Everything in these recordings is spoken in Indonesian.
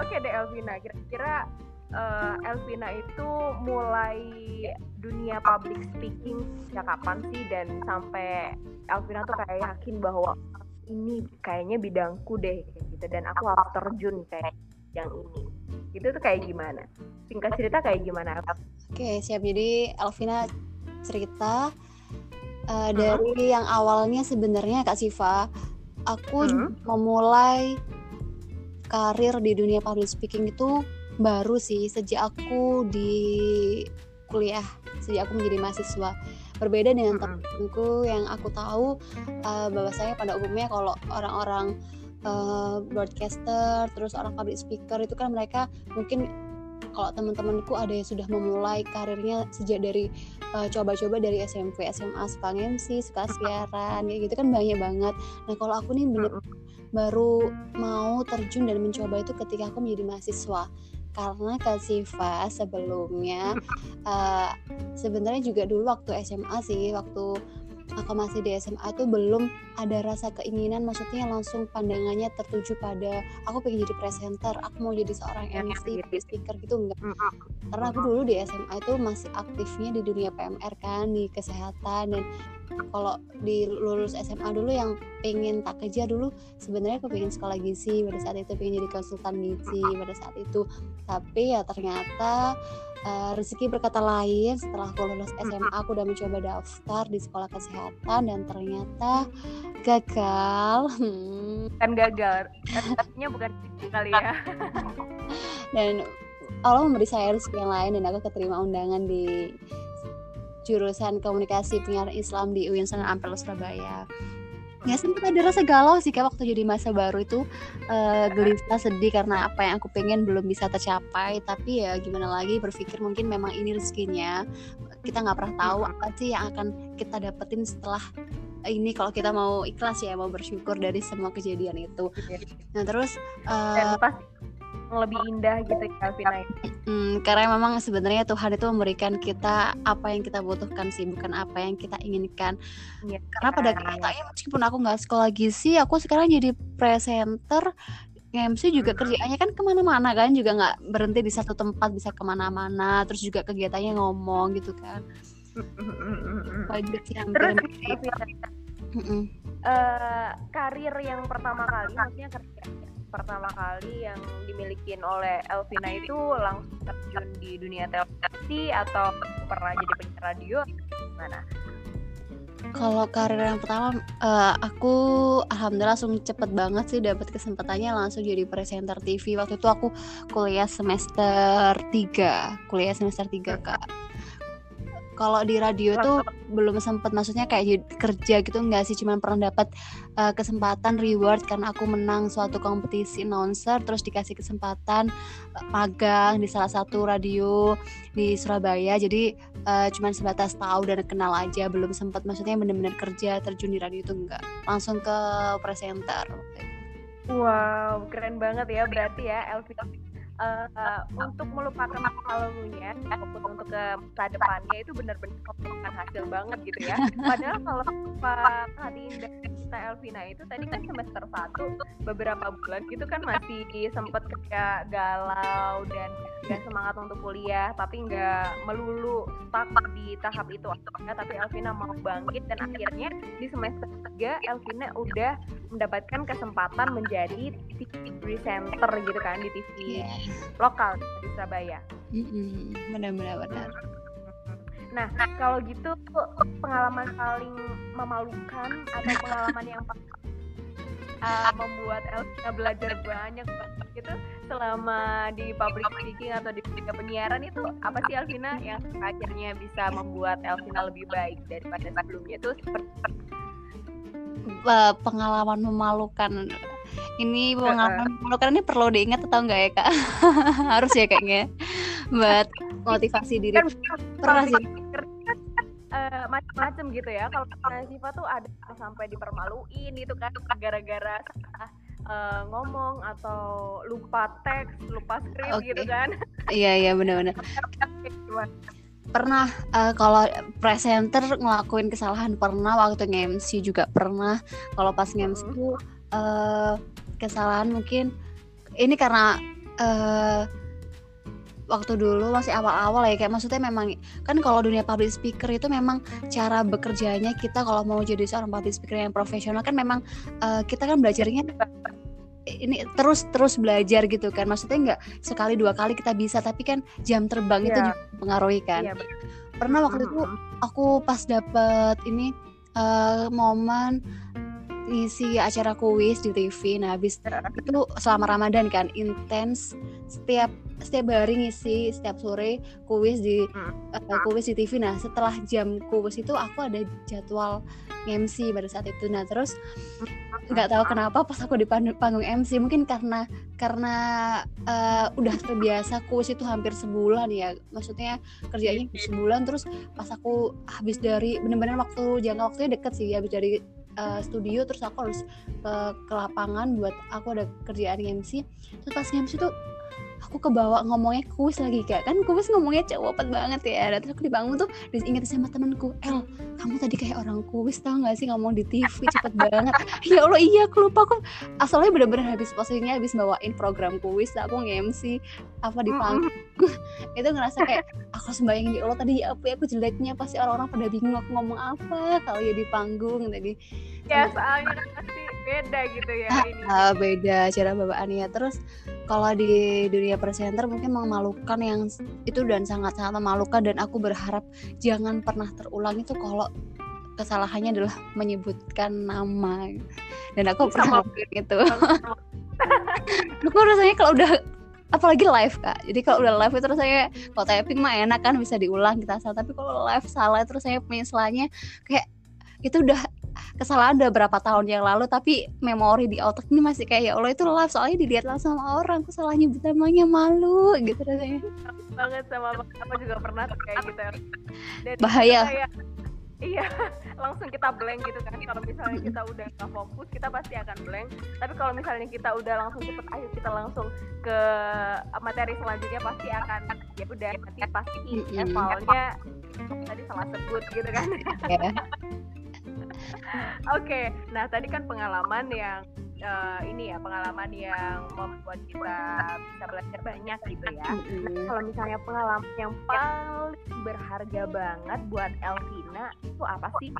Oke deh Elvina, kira-kira uh, Elvina itu mulai dunia public speaking sejak kapan sih dan sampai Elvina tuh kayak yakin bahwa ini kayaknya bidangku deh gitu dan aku harus terjun kayak yang ini. Itu tuh kayak gimana? Singkat cerita kayak gimana? Oke, siap. Jadi Elvina cerita uh, dari yang awalnya sebenarnya Kak Siva, aku hmm? memulai karir di dunia public speaking itu baru sih sejak aku di kuliah, sejak aku menjadi mahasiswa. Berbeda dengan temanku yang aku tahu uh, bahwasanya pada umumnya kalau orang-orang uh, broadcaster, terus orang public speaker itu kan mereka mungkin kalau teman-temanku ada yang sudah memulai karirnya sejak dari coba coba-coba dari SMP, SMA suka MC, suka siaran kayak gitu kan banyak banget. Nah kalau aku nih bener baru mau terjun dan mencoba itu ketika aku menjadi mahasiswa. Karena Kak Siva sebelumnya uh, sebenarnya juga dulu waktu SMA sih waktu aku masih di SMA tuh belum ada rasa keinginan maksudnya langsung pandangannya tertuju pada aku pengen jadi presenter aku mau jadi seorang MC speaker gitu enggak. Karena aku dulu di SMA itu masih aktifnya di dunia PMR kan di kesehatan dan kalau di lulus SMA dulu yang pengen tak kejar dulu sebenarnya aku pengen sekolah gizi pada saat itu pengen jadi konsultan gizi pada saat itu. Tapi ya ternyata uh, rezeki berkata lain setelah aku lulus SMA aku udah mencoba daftar di sekolah kesehatan dan ternyata gagal. Kan gagal. Artinya bukan kali ya. Dan Allah memberi saya rezeki yang lain dan aku keterima undangan di jurusan komunikasi penyiaran Islam di UIN Sunan Ampel Surabaya. Ya sempat ada rasa galau sih kak waktu jadi masa baru itu uh, gelisah sedih karena apa yang aku pengen belum bisa tercapai. Tapi ya gimana lagi berpikir mungkin memang ini rezekinya. Kita nggak pernah tahu apa sih yang akan kita dapetin setelah ini kalau kita mau ikhlas ya mau bersyukur dari semua kejadian itu. Iya. nah terus uh, pasti lebih indah gitu ya Vina hmm, karena memang sebenarnya Tuhan itu memberikan kita apa yang kita butuhkan sih bukan apa yang kita inginkan. Ya, karena pada kenyataannya meskipun aku nggak sekolah gizi aku sekarang jadi presenter MC juga kerjaannya kan ke mana-mana kan juga nggak berhenti di satu tempat bisa ke mana-mana terus juga kegiatannya ngomong gitu kan. Terus uh, karir yang pertama kali maksudnya kerja pertama kali yang dimiliki oleh Elvina itu langsung terjun di dunia televisi atau pernah jadi penyiar radio gimana? Kalau karir yang pertama uh, aku alhamdulillah langsung cepet banget sih dapat kesempatannya langsung jadi presenter TV. Waktu itu aku kuliah semester 3, kuliah semester 3 Kak kalau di radio tuh belum sempet maksudnya kayak kerja gitu enggak sih. Cuman pernah dapat uh, kesempatan reward karena aku menang suatu kompetisi announcer terus dikasih kesempatan uh, magang di salah satu radio di Surabaya. Jadi uh, cuman sebatas tahu dan kenal aja belum sempat maksudnya benar-benar kerja terjun di radio itu enggak langsung ke presenter. Wow, keren banget ya berarti ya Elvi uh, untuk melupakan masa lalunya ataupun untuk ke masa depannya itu benar-benar merupakan hasil banget gitu ya. Padahal kalau Pak Kadin dan kita Elvina itu tadi kan semester satu beberapa bulan gitu kan masih sempet kayak galau dan gak semangat untuk kuliah tapi nggak melulu stuck di tahap itu ya, tapi Elvina mau bangkit dan akhirnya di semester 3 Elvina udah mendapatkan kesempatan menjadi TV presenter gitu kan di TV yeah lokal di Surabaya. Mm-hmm. Benar-benar benar. Nah, kalau gitu pengalaman paling memalukan atau pengalaman yang uh, membuat Elvina belajar banyak gitu selama di public speaking atau di penyiaran itu apa sih Elvina yang akhirnya bisa membuat Elvina lebih baik daripada sebelumnya itu seperti uh, pengalaman memalukan. Ini pengalaman uh, memalukan ini perlu diingat atau enggak ya kak? Harus ya kayaknya. Buat motivasi diri. kan, pernah sih uh, macam-macam gitu ya. Kalau Siva tuh ada sampai dipermaluin itu kan gara-gara uh, ngomong atau lupa teks lupa skrip okay. gitu kan. Iya iya benar-benar pernah uh, kalau presenter ngelakuin kesalahan pernah waktu nge-MC juga pernah. Kalau pas nge-MC tuh uh, kesalahan mungkin ini karena uh, waktu dulu masih awal-awal ya kayak maksudnya memang kan kalau dunia public speaker itu memang cara bekerjanya kita kalau mau jadi seorang public speaker yang profesional kan memang uh, kita kan belajarnya ini terus terus belajar gitu kan. Maksudnya nggak sekali dua kali kita bisa tapi kan jam terbang yeah. itu iya. juga mempengaruhi kan. Yeah, pernah waktu itu aku pas dapet ini uh, momen ngisi acara kuis di TV nah habis itu selama Ramadan kan intens setiap setiap hari ngisi setiap sore kuis di uh, kuis di TV nah setelah jam kuis itu aku ada jadwal MC pada saat itu. Nah terus nggak tahu kenapa pas aku di panggung MC mungkin karena karena uh, udah terbiasa kuis itu hampir sebulan ya. Maksudnya kerjanya sebulan. Terus pas aku habis dari benar-benar waktu jangka waktunya deket sih. Habis dari uh, studio terus aku harus ke, ke lapangan buat aku ada kerjaan MC terus pas MC tuh aku kebawa ngomongnya kuis lagi kak kan kuis ngomongnya cepet banget ya. Dan terus aku dibangun tuh diingat sama temenku El kamu tadi kayak orang kuis tau gak sih ngomong di TV cepet banget. Ya Allah iya aku lupa aku asalnya bener-bener habis posisinya habis bawain program kuis aku nge-MC apa di panggung itu ngerasa kayak aku sembayang ya Allah tadi ya apa ya aku jeleknya pasti orang-orang pada bingung aku ngomong apa kalau ya di panggung tadi. Ya soalnya pasti beda gitu ya ah, ini. Uh, beda cara bawaannya. Terus kalau di dunia presenter mungkin memalukan yang itu dan sangat-sangat memalukan dan aku berharap jangan pernah terulang itu kalau kesalahannya adalah menyebutkan nama. Dan aku pernah gitu aku rasanya kalau udah apalagi live kak. Jadi kalau udah live itu rasanya kalau typing mah enak kan bisa diulang kita salah tapi kalau live salah terus saya penyesalannya kayak itu udah kesalahan udah berapa tahun yang lalu tapi memori di otak ini masih kayak ya Allah itu live soalnya dilihat langsung sama orang aku salah nyebut namanya malu? Gitu rasanya. Banget sama aku juga pernah kayak gitu. Dan bahaya. kayak, iya langsung kita blank gitu kan. Kalau misalnya kita udah nggak fokus kita pasti akan blank. Tapi kalau misalnya kita udah langsung cepet ayo kita langsung ke materi selanjutnya pasti akan ya udah nanti pasti evalnya tadi salah sebut gitu kan. Yeah. Oke, nah tadi kan pengalaman yang uh, ini ya pengalaman yang membuat kita bisa belajar banyak gitu ya. Nah, kalau misalnya pengalaman yang paling berharga banget buat Elvina itu apa sih?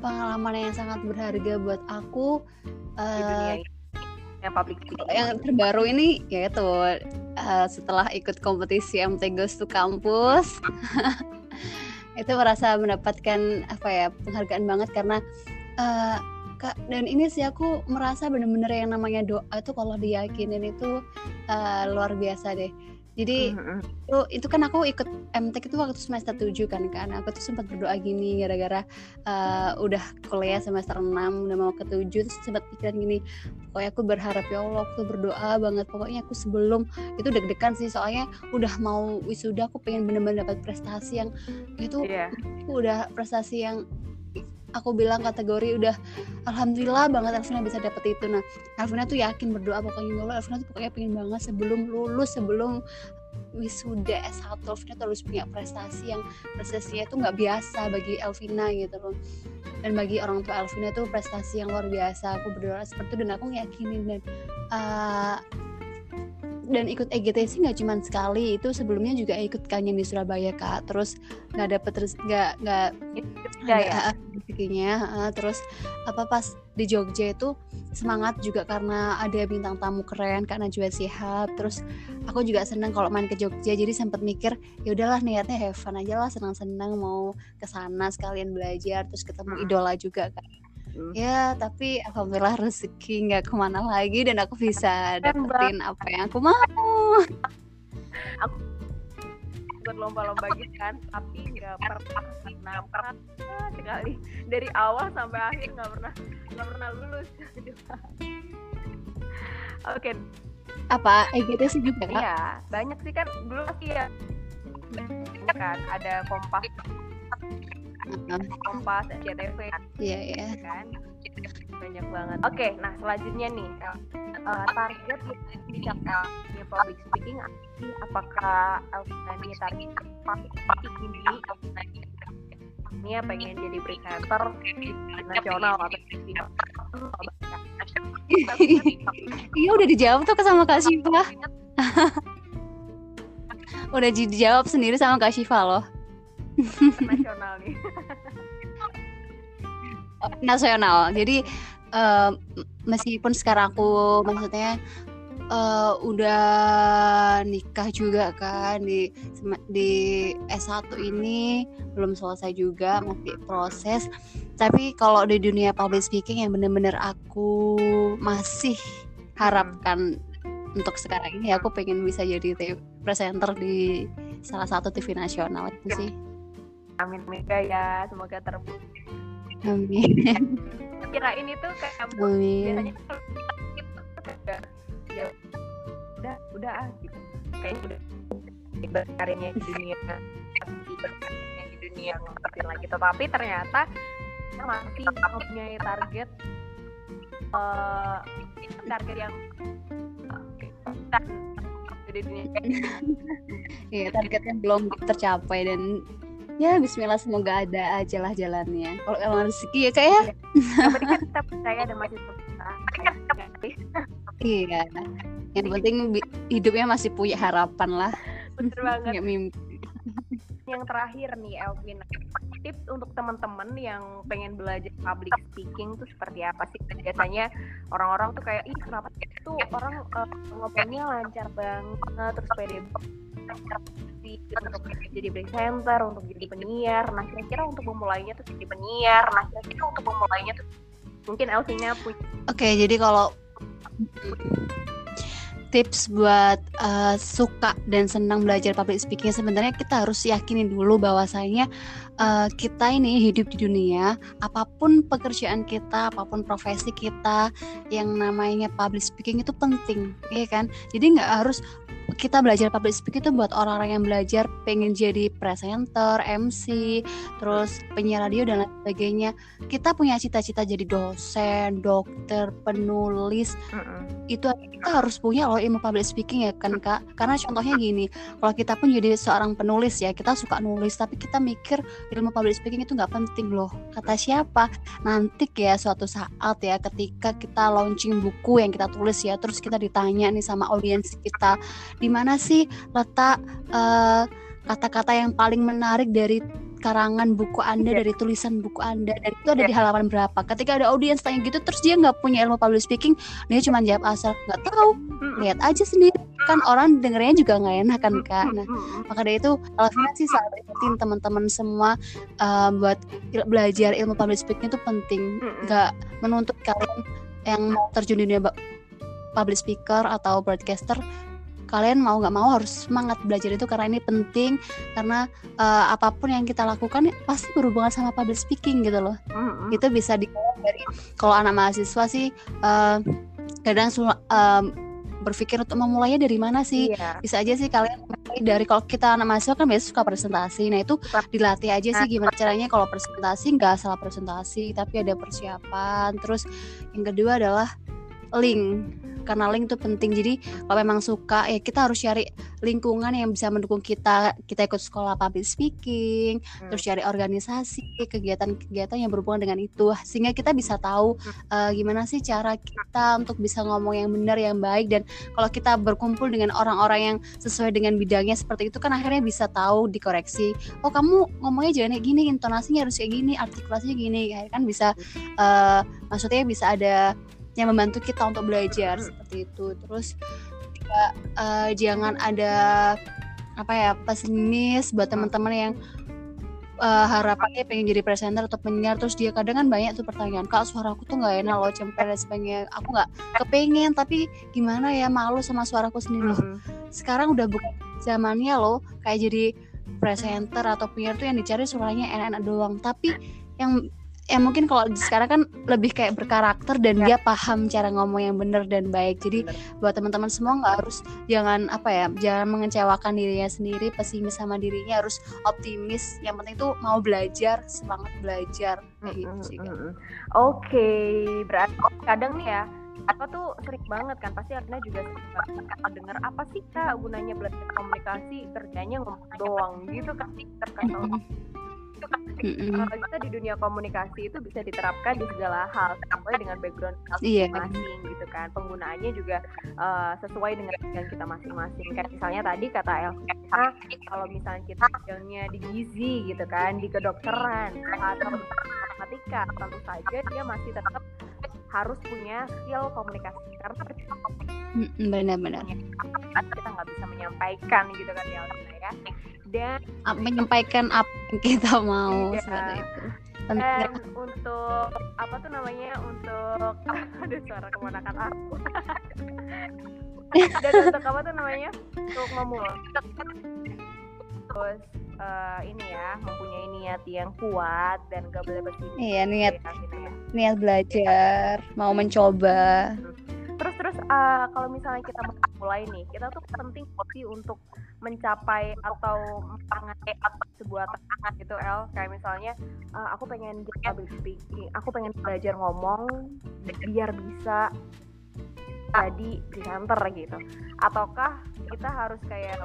Pengalaman yang sangat berharga buat aku uh, yang public Yang terbaru ini yaitu uh, setelah ikut kompetisi MT Goes to Campus. itu merasa mendapatkan apa ya penghargaan banget karena uh, kak dan ini sih aku merasa bener-bener yang namanya doa itu kalau diyakinin itu uh, luar biasa deh jadi uh-huh. itu itu kan aku ikut MTek itu waktu semester 7 kan kan aku tuh sempat berdoa gini gara-gara uh, udah kuliah semester 6 udah mau ke 7 terus sempat pikiran gini pokoknya aku berharap ya Allah aku berdoa banget pokoknya aku sebelum itu deg-degan sih soalnya udah mau wisuda aku pengen bener-bener dapat prestasi yang itu yeah. aku udah prestasi yang aku bilang kategori udah alhamdulillah banget Elvina bisa dapet itu. Nah Elvina tuh yakin berdoa pokoknya. Ya Allah Elvina tuh pokoknya pengen banget sebelum lulus sebelum wisuda S1 Elvina tuh harus punya prestasi yang prestasinya tuh nggak biasa bagi Elvina gitu loh. Dan bagi orang tua Elvina tuh prestasi yang luar biasa. Aku berdoa seperti itu dan aku ngeyakinin dan uh, dan ikut EGTC nggak cuma sekali itu sebelumnya juga ikut kangen di Surabaya kak. Terus nggak dapet terus nggak nggak ya? Rezekinya uh, terus apa pas di Jogja itu semangat juga karena ada bintang tamu keren karena juga sihat terus aku juga senang kalau main ke Jogja jadi sempat mikir ya udahlah niatnya have fun aja lah senang-senang mau ke sana sekalian belajar terus ketemu hmm. idola juga kan hmm. ya tapi alhamdulillah rezeki nggak ke mana lagi dan aku bisa dapetin apa yang aku mau aku berlomba-lomba gitu kan tapi nggak pernah nampak sekali dari awal sampai akhir nggak pernah nggak pernah lulus oke okay. apa EGT sih juga? Iya, banyak sih kan dulu sih ya kan ada kompas Kompas, SCTV. Iya, iya. Kan? Banyak banget. Oke, okay, nah selanjutnya nih, uh, target dicapai public speaking apakah Elvina target public ini ini pengen jadi presenter nasional atau iya udah dijawab tuh sama Kak Siva Udah dijawab sendiri sama Kak Shiva loh. Nasional. Jadi uh, meskipun sekarang aku maksudnya uh, udah nikah juga kan di di S1 ini belum selesai juga masih proses tapi kalau di dunia public speaking yang bener-bener aku masih harapkan untuk sekarang ini aku pengen bisa jadi presenter di salah satu TV nasional itu sih. Amin ya, semoga terbukti. Amin. Kira ini tuh kayak Amin. biasanya kalau gitu udah ya udah udah ah gitu. Kayaknya udah berkarirnya di dunia berkarirnya di dunia ngertiin lagi tapi ternyata masih mempunyai target uh, target yang di dunia Iya targetnya belum tercapai dan ya Bismillah semoga ada aja lah jalannya. Kalau emang rezeki ya kayak ya. Kan kita percaya ada masih iya. Yang penting hidupnya masih punya harapan lah. Bener banget. Nggak mimpi. Yang terakhir nih Elvin. Tips untuk teman-teman yang pengen belajar public speaking tuh seperti apa sih? Biasanya orang-orang tuh kayak ih kenapa itu orang uh, ngomongnya lancar banget terus pede untuk jadi presenter untuk jadi penyiar. Nah kira-kira untuk memulainya tuh jadi penyiar. Nah kira-kira untuk memulainya tuh mungkin Elvina punya oke okay, jadi kalau tips buat uh, suka dan senang belajar public speaking sebenarnya kita harus yakinin dulu bahwasanya uh, kita ini hidup di dunia. Apa pun pekerjaan kita apa pun profesi kita yang namanya public speaking itu penting ya kan? Jadi nggak harus kita belajar public speaking itu buat orang-orang yang belajar pengen jadi presenter, MC, terus penyiar radio dan lain sebagainya. Kita punya cita-cita jadi dosen, dokter, penulis. Mm -mm. Itu kita harus punya loh ilmu public speaking ya kan kak. Karena contohnya gini, kalau kita pun jadi seorang penulis ya, kita suka nulis, tapi kita mikir ilmu public speaking itu nggak penting loh. Kata siapa? Nanti ya suatu saat ya, ketika kita launching buku yang kita tulis ya, terus kita ditanya nih sama audiens kita di mana sih letak eh, kata-kata yang paling menarik dari karangan buku Anda yeah. dari tulisan buku Anda dan itu ada yeah. di halaman berapa. Ketika ada audiens tanya gitu terus dia nggak punya ilmu public speaking, dia cuma jawab asal nggak tahu. Lihat aja sendiri kan orang dengernya juga nggak enak kan kak. Nah maka dari itu Alvina sih selalu ikutin teman-teman semua uh, buat il belajar ilmu public speaking itu penting. Nggak menuntut kalian yang mau terjun di dunia public speaker atau broadcaster kalian mau nggak mau harus semangat belajar itu karena ini penting karena uh, apa pun yang kita lakukan pasti berhubungan sama public speaking gitu loh. Mm-hmm. itu bisa di dari kalau anak mahasiswa sih uh, kadang uh, berpikir untuk memulainya dari mana sih? Iya. bisa aja sih kalian dari kalau kita anak mahasiswa kan biasa suka presentasi. Nah itu dilatih aja sih gimana caranya kalau presentasi nggak salah presentasi tapi ada persiapan. Terus yang kedua adalah link karena link itu penting. Jadi kalau memang suka ya kita harus cari lingkungan yang bisa mendukung kita. Kita ikut sekolah public speaking hmm. terus cari organisasi kegiatan-kegiatan yang berhubungan dengan itu. Sehingga kita bisa tahu uh, gimana sih cara kita untuk bisa ngomong yang benar yang baik. Dan kalau kita berkumpul dengan orang-orang yang sesuai dengan bidangnya seperti itu kan akhirnya bisa tahu dikoreksi. Oh kamu ngomongnya jangan kayak gini intonasinya harus kayak gini artikulasinya gini. Kan bisa uh, maksudnya bisa ada yang membantu kita untuk belajar hmm. seperti itu. Terus juga uh, jangan ada apa ya pesimis buat teman-teman yang uh, harapannya pengen jadi presenter atau penyiar. Terus dia kadang kan banyak tuh pertanyaan kak suara aku tuh nggak enak loh cemper dan sebagainya. Aku nggak kepengen tapi gimana ya malu sama suaraku sendiri. Loh hmm. sekarang udah bukan zamannya loh kayak jadi presenter atau penyiar tuh yang dicari suaranya enak-enak doang. Tapi yang ya mungkin kalau sekarang kan lebih kayak berkarakter dan ya. dia paham cara ngomong yang benar dan baik jadi bener. buat teman-teman semua nggak harus jangan apa ya jangan mengecewakan dirinya sendiri pesimis sama dirinya harus optimis yang penting tuh mau belajar semangat belajar kayak gitu sih kan. oke okay. berarti kadang nih ya apa tuh sering banget kan pasti Arna juga sering banget dengar apa sih kak gunanya belajar komunikasi kerjanya ngomong doang gitu kan terkadang Mm-mm. uh, kita di dunia komunikasi itu bisa diterapkan di segala hal sesuai dengan background Iya. masing-masing gitu kan penggunaannya juga uh, sesuai dengan dengan kita masing-masing kan misalnya tadi kata Elvira kalau misalnya kita bidangnya di gizi gitu kan di kedokteran atau matematika tentu saja dia masih tetap harus punya skill komunikasi karena Mm-mm, Benar-benar. kita nggak bisa menyampaikan gitu kan ya ya dan Menyampaikan apa yang kita mau Iya. seperti itu. dan untuk apa tuh namanya untuk ada suara keponakan aku dan untuk apa tuh namanya untuk memulai terus eh, ini ya mempunyai niat yang kuat dan gak boleh berhenti Iya, niat ya, Alvina ya. niat belajar, mau mencoba. terus terus eh, kalau misalnya kita mau mulai nih kita tuh penting sih untuk mencapai atau mengenai sebuah tantangan gitu El kayak misalnya eh, aku pengen jadi public speaking aku pengen belajar ngomong biar bisa jadi presenter gitu. Ataukah kita harus kayak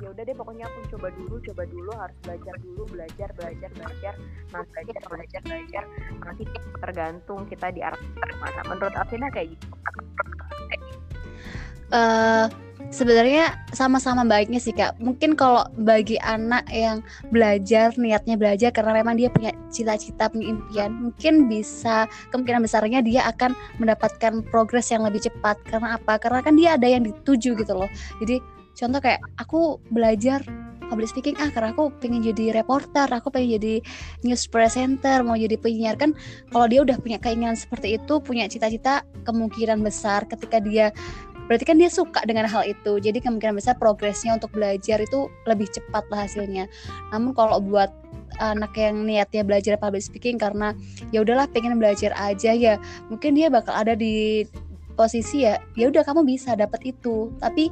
ya udah deh pokoknya aku coba dulu coba dulu harus belajar dulu belajar belajar belajar nanti belajar belajar belajar. Nanti tergantung kita di arah mana. Menurut Alvina kayak gitu. Eh sebenarnya sama-sama baiknya sih kak. Mungkin kalau bagi anak yang belajar niatnya belajar karena memang dia punya cita-cita punya impian, mungkin bisa kemungkinan besarnya dia akan mendapatkan progres yang lebih cepat. Karena apa? Karena kan dia ada yang dituju gitu loh. Jadi contoh kayak aku belajar public speaking ah karena aku pengen jadi reporter, aku pengen jadi news presenter, mau jadi penyiar kan kalau dia udah punya keinginan seperti itu, punya cita-cita kemungkinan besar ketika dia berarti kan dia suka dengan hal itu. Jadi kemungkinan besar progresnya untuk belajar itu lebih cepat lah hasilnya. Namun kalau buat anak yang niatnya belajar public speaking karena ya udahlah pengen belajar aja ya mungkin dia bakal ada di posisi ya ya udah kamu bisa dapat itu. Tapi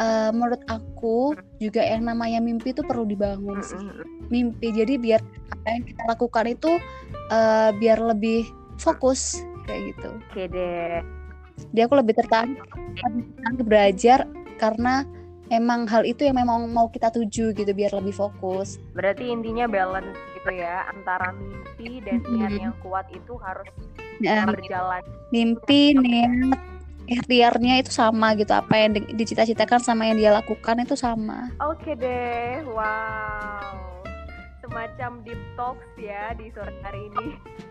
eh, menurut aku juga yang namanya mimpi itu perlu dibangun sih. Mimpi. Jadi biar apa yang kita lakukan itu eh, biar lebih fokus kayak gitu. Oke deh. Dia aku lebih tertarik lebih tertarik belajar karena emang hal itu yang memang mau kita tuju gitu biar lebih fokus Berarti intinya balance gitu ya antara mimpi dan niat Mhm. yang kuat itu harus Nah, berjalan. mimpi niat ikhtiarnya itu sama gitu apa yang di- dicita-citakan sama yang dia lakukan itu sama Oke deh. Wow. Semacam deep talks ya di sore hari ini.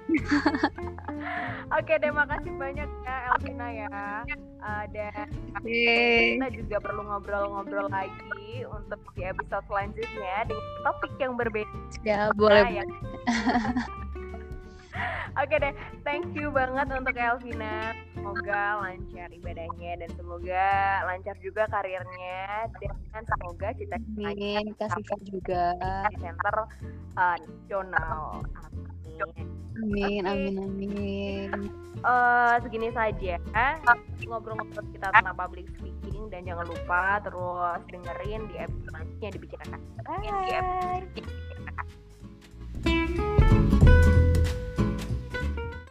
Oke deh, makasih banyak ya Elvina ya. Eh, dan kita juga perlu ngobrol-ngobrol lagi untuk di episode selanjutnya dengan topik yang berbeda ya boleh ya. Oke deh, thank you banget untuk Elvina. Semoga lancar ibadahnya dan semoga lancar juga karirnya dan semoga amin kasih Kak juga center uh, nasional. Amin. amin amin Eh, segini saja ngobrol-ngobrol kita tentang public speaking dan jangan lupa terus dengerin di episode selanjutnya dibicarakan. Bye.